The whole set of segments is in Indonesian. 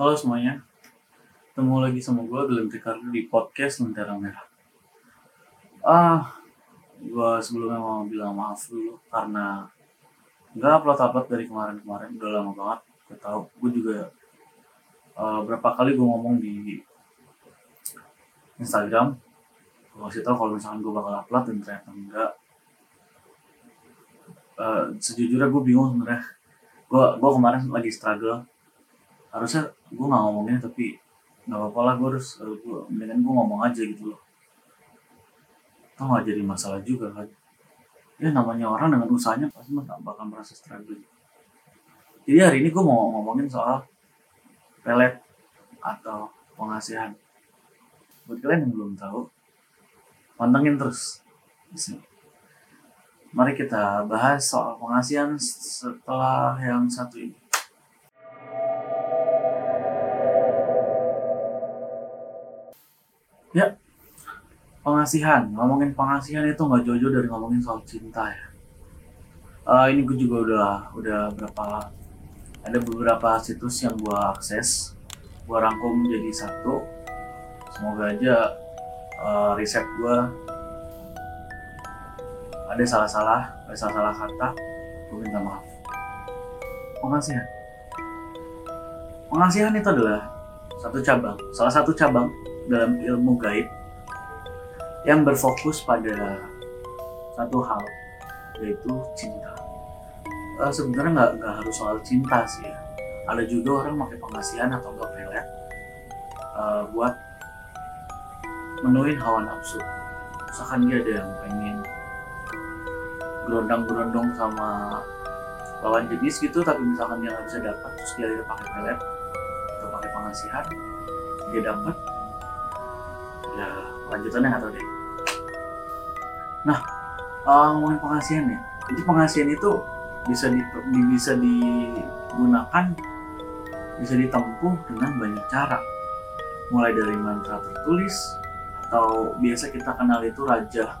Halo semuanya, ketemu lagi sama gue Glenn Ricardo di podcast Lentera Merah. Ah, gue sebelumnya mau bilang maaf dulu karena nggak upload-upload dari kemarin-kemarin, udah lama banget. Gue tahu, gue juga uh, berapa kali gue ngomong di Instagram, gue kasih tau kalau misalkan gue bakal upload dan ternyata enggak. Uh, sejujurnya gue bingung sebenarnya. Gue gue kemarin lagi struggle harusnya gue nggak ngomongnya tapi nggak apa-apa lah gue harus gue mendingan gue ngomong aja gitu loh. Tau nggak jadi masalah juga kan. Ya namanya orang dengan usahanya pasti bakal merasa struggle jadi hari ini gue mau ngomongin soal pelet atau pengasihan. Buat kalian yang belum tahu pantengin terus mari kita bahas soal pengasihan setelah yang satu ini Ya, pengasihan. Ngomongin pengasihan itu nggak jauh-jauh dari ngomongin soal cinta ya. Uh, ini gue juga udah udah berapa ada beberapa situs yang gue akses, gue rangkum jadi satu. Semoga aja uh, riset gue ada salah-salah, ada salah-salah kata, gue minta maaf. Pengasihan. Pengasihan itu adalah satu cabang, salah satu cabang dalam ilmu gaib yang berfokus pada satu hal yaitu cinta. Uh, Sebenarnya nggak nggak harus soal cinta sih ya. Ada juga orang pakai pengasihan atau enggak pelet uh, buat menuhin hawa nafsu. Misalkan dia ada yang pengen gerondang-gerondong sama lawan jenis gitu, tapi misalkan dia nggak bisa dapat, terus dia pakai pelet atau pakai pengasihan, dia dapat lanjutannya nggak tahu deh. Nah uh, ngomongin pengasihan ya. Jadi pengasihan itu bisa di, bisa digunakan bisa ditempuh dengan banyak cara. Mulai dari mantra tertulis atau biasa kita kenal itu raja.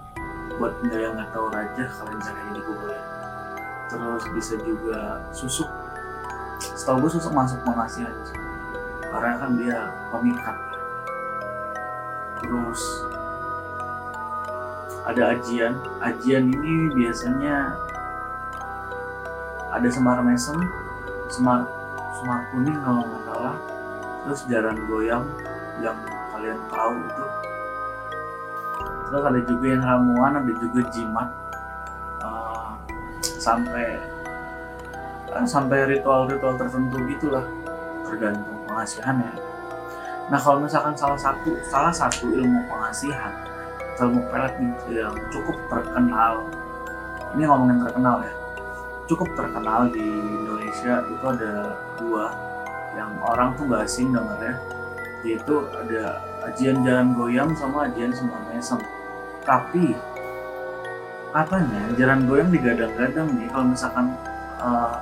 Buat yang nggak tahu raja kalian kayak di Google terus bisa juga susuk. Setahu gue susuk masuk pengasihan. Karena kan dia pemikat terus. Ada ajian. Ajian ini biasanya ada semar mesem semar semar kuning kalau nggak salah. Terus jaran goyang yang kalian tahu itu. Terus ada juga yang ramuan ada juga jimat. Uh, sampai uh, sampai ritual-ritual tertentu gitulah. Tergantung pengasihannya Nah kalau misalkan salah satu salah satu ilmu pengasihan ilmu pelet yang cukup terkenal, ini ngomongin terkenal ya, cukup terkenal di Indonesia itu ada dua yang orang tuh gak asing dengarnya, yaitu ada ajian jalan goyang sama ajian semar mesem. Tapi katanya jalan goyang digadang-gadang nih kalau misalkan uh,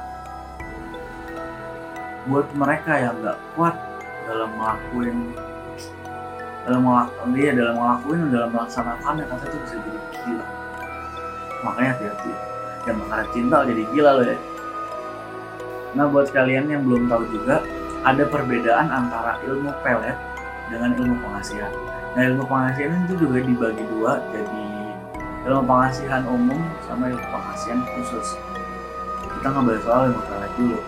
buat mereka yang nggak kuat dalam melakuin dalam melakukan dia dalam melakuin dalam melaksanakan ya kata itu bisa jadi gila. Makanya hati-hati. Yang mengarah cinta jadi gila loh ya. Nah buat kalian yang belum tahu juga ada perbedaan antara ilmu pelet dengan ilmu pengasihan. Nah ilmu pengasihan itu juga dibagi dua jadi ilmu pengasihan umum sama ilmu pengasihan khusus. Kita ngebahas soal ilmu pelet dulu.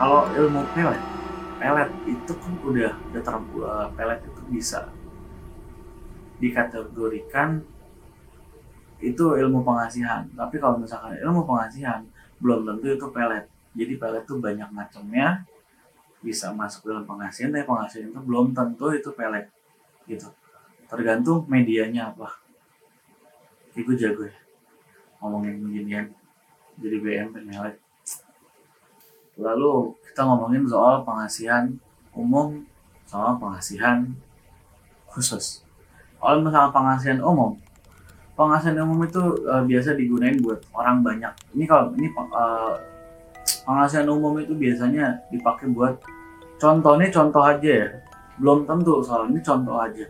Kalau ilmu pelet pelet itu kan udah udah terbuat pelet itu bisa dikategorikan itu ilmu pengasihan. Tapi kalau misalkan ilmu pengasihan belum tentu itu pelet. Jadi pelet itu banyak macamnya bisa masuk dalam pengasihan tapi pengasihan itu belum tentu itu pelet gitu. Tergantung medianya apa. Itu jago ya ngomongin beginian. Jadi BM penyelek Lalu kita ngomongin soal pengasihan umum sama pengasihan khusus. Kalau misalnya pengasihan umum, pengasihan umum itu uh, biasa digunain buat orang banyak. Ini kalau ini uh, pengasihan umum itu biasanya dipakai buat contohnya contoh aja ya. Belum tentu soal ini contoh aja.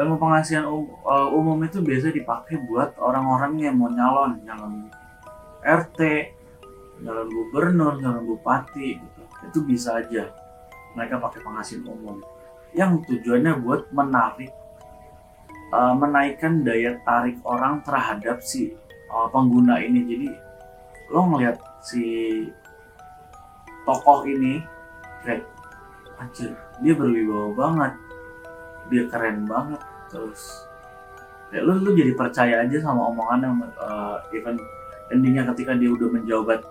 Ilmu pengasihan um, uh, umum itu biasa dipakai buat orang-orang yang mau nyalon, nyalon RT, nyalon gubernur, nyalon bupati gitu. Itu bisa aja. mereka pakai penghasilan umum yang tujuannya buat menarik uh, menaikkan daya tarik orang terhadap si uh, pengguna ini jadi lo ngeliat si tokoh ini kayak anjir dia berwibawa banget dia keren banget terus ya lu lu jadi percaya aja sama omongan yang uh, even endingnya ketika dia udah menjawab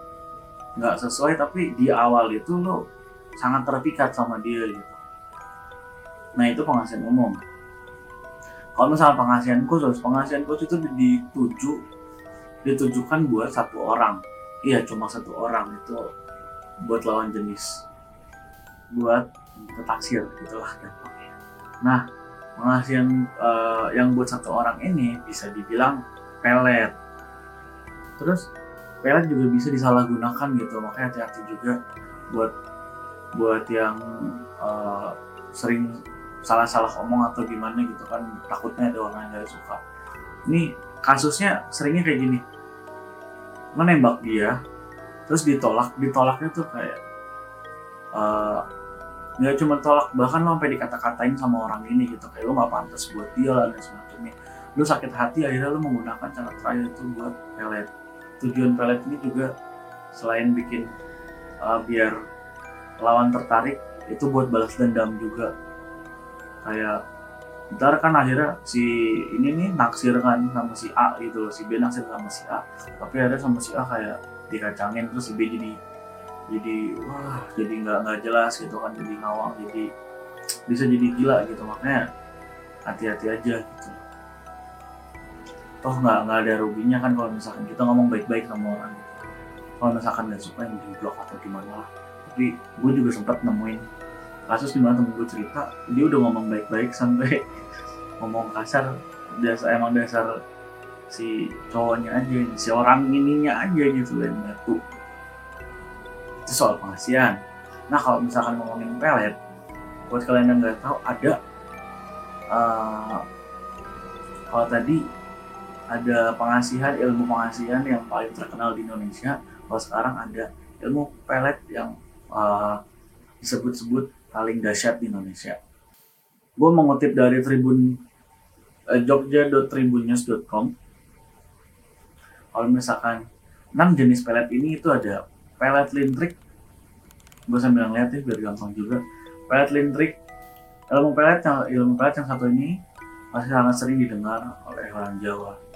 nggak sesuai tapi di awal itu lo sangat terpikat sama dia gitu. Nah itu penghasilan umum. Kalau misalnya penghasilan khusus penghasilan khusus itu dituju ditujukan buat satu orang. Iya cuma satu orang itu buat lawan jenis. Buat ketaksir gitulah nah penghasilan uh, yang buat satu orang ini bisa dibilang pelet. Terus pelet juga bisa disalahgunakan gitu makanya hati-hati juga buat buat yang uh, sering salah-salah omong atau gimana gitu kan takutnya ada orang yang gak suka. Ini kasusnya seringnya kayak gini. Menembak dia terus ditolak ditolaknya tuh kayak uh, nggak cuma tolak bahkan lo sampai dikata-katain sama orang ini gitu kayak lo nggak pantas buat dia lah dan semacamnya lo sakit hati akhirnya lo menggunakan cara terakhir itu buat pelet tujuan pelet ini juga selain bikin uh, biar lawan tertarik itu buat balas dendam juga. Kayak ntar kan akhirnya si ini nih naksir kan sama si A gitu loh si B naksir sama si A. Tapi ada sama si A kayak dikacangin terus si B jadi jadi wah jadi nggak nggak jelas gitu kan jadi ngawang jadi bisa jadi gila gitu. Makanya hati-hati aja gitu toh nggak nggak ada ruginya kan kalau misalkan kita ngomong baik-baik sama orang gitu. Kalau misalkan nggak suka yang di blok atau gimana lah. Tapi gue juga sempat nemuin kasus di mana temen gue cerita dia udah ngomong baik-baik sampai ngomong kasar. Dasar emang dasar si cowoknya aja si orang ininya aja gitu yang batu itu soal penghasilan. Nah kalau misalkan ngomongin pelet buat kalian yang nggak tahu ada uh, kalau tadi ada pengasihan ilmu pengasihan yang paling terkenal di Indonesia. Kalau sekarang ada ilmu pelet yang uh, disebut-sebut paling dahsyat di Indonesia. Gue mengutip dari tribun uh, jogja.tribunnews.com kalau misalkan 6 jenis pelet ini itu ada pelet lintrik gue sambil ngeliat ya biar gampang juga. Pelet lintrik ilmu pelet yang ilmu pelet yang satu ini masih sangat sering didengar oleh orang Jawa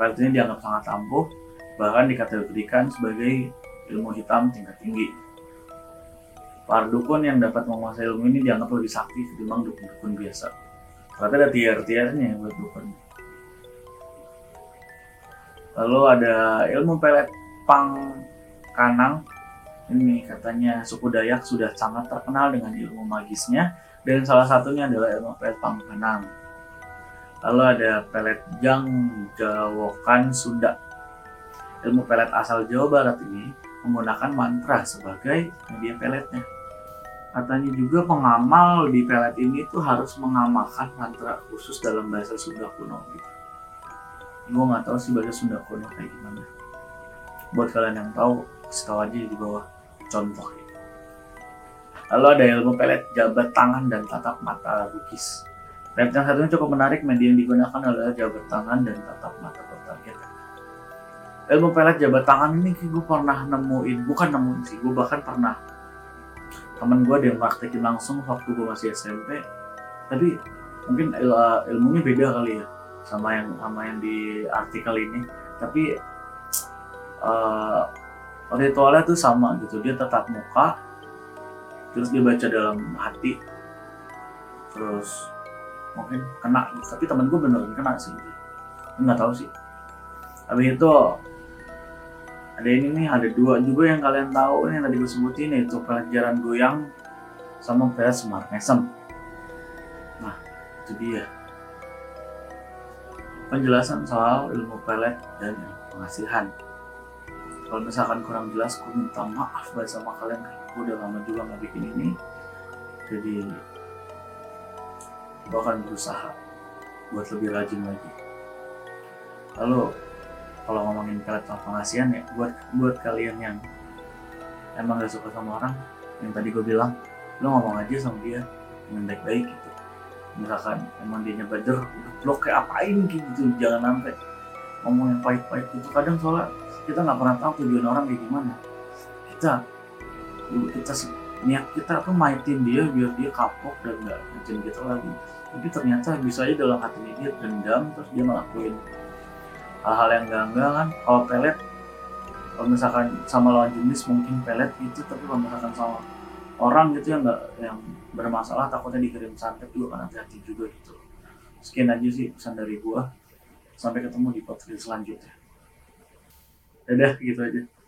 pelet ini dianggap sangat ampuh bahkan dikategorikan sebagai ilmu hitam tingkat tinggi. Para dukun yang dapat menguasai ilmu ini dianggap lebih sakti ketimbang dukun-dukun biasa. Ternyata ada tier-tiernya buat dukun. Lalu ada ilmu pelet pang Kanang. Ini katanya suku Dayak sudah sangat terkenal dengan ilmu magisnya dan salah satunya adalah ilmu pelet Pangkanang. Lalu ada pelet Jang Jawokan Sunda. Ilmu pelet asal Jawa Barat ini menggunakan mantra sebagai media peletnya. Katanya juga pengamal di pelet ini tuh harus mengamalkan mantra khusus dalam bahasa Sunda kuno gitu. Gue nggak tahu sih bahasa Sunda kuno kayak gimana. Buat kalian yang tahu, setahu aja di bawah contoh lalu ada ilmu pelet jabat tangan dan tatap mata lukis pelet yang satunya cukup menarik media yang digunakan adalah jabat tangan dan tatap mata bertarget. Ilmu pelet jabat tangan ini gue pernah nemuin bukan nemuin sih gue bahkan pernah. Temen gue yang praktekin langsung waktu gue masih SMP tapi mungkin il ilmunya beda kali ya sama yang sama yang di artikel ini. Tapi uh, ritualnya tuh sama gitu dia tetap muka terus dia baca dalam hati. Terus mungkin kena. Tapi temen gue beneran kena sih. Nggak tahu sih. Habis itu ada ini nih ada dua juga yang kalian tahu ini yang tadi gue sebutin yaitu pelajaran goyang sama pelet smart mesem nah itu dia. Penjelasan soal ilmu pelet dan pengasihan kalau misalkan kurang jelas gue minta maaf banget sama kalian. Gue udah lama juga nggak bikin ini. Jadi gue akan berusaha buat lebih rajin lagi. Lalu kalau ngomongin sama pengasihan ya buat buat kalian yang emang gak suka sama orang yang tadi gue bilang lo ngomong aja sama dia dengan baik-baik gitu. Misalkan emang dia nyebader udah blok kayak apain gitu jangan sampai ngomong yang pahit-pahit gitu. Kadang soalnya kita nggak pernah tahu tujuan orang kayak gimana. Kita kita niat kita tuh maitin dia biar dia kapok dan nggak ngecen kita lagi. Tapi ternyata bisa aja dalam hati dia dendam terus dia ngelakuin hal-hal yang enggak kan. Kalau pelet kalau misalkan sama lawan jenis mungkin pelet gitu tapi kalau misalkan sama orang gitu yang nggak yang bermasalah takutnya dikirim santet juga kan hati-hati juga gitu. Sekian aja sih pesan dari gua. Sampai ketemu di podcast selanjutnya. Dadah gitu aja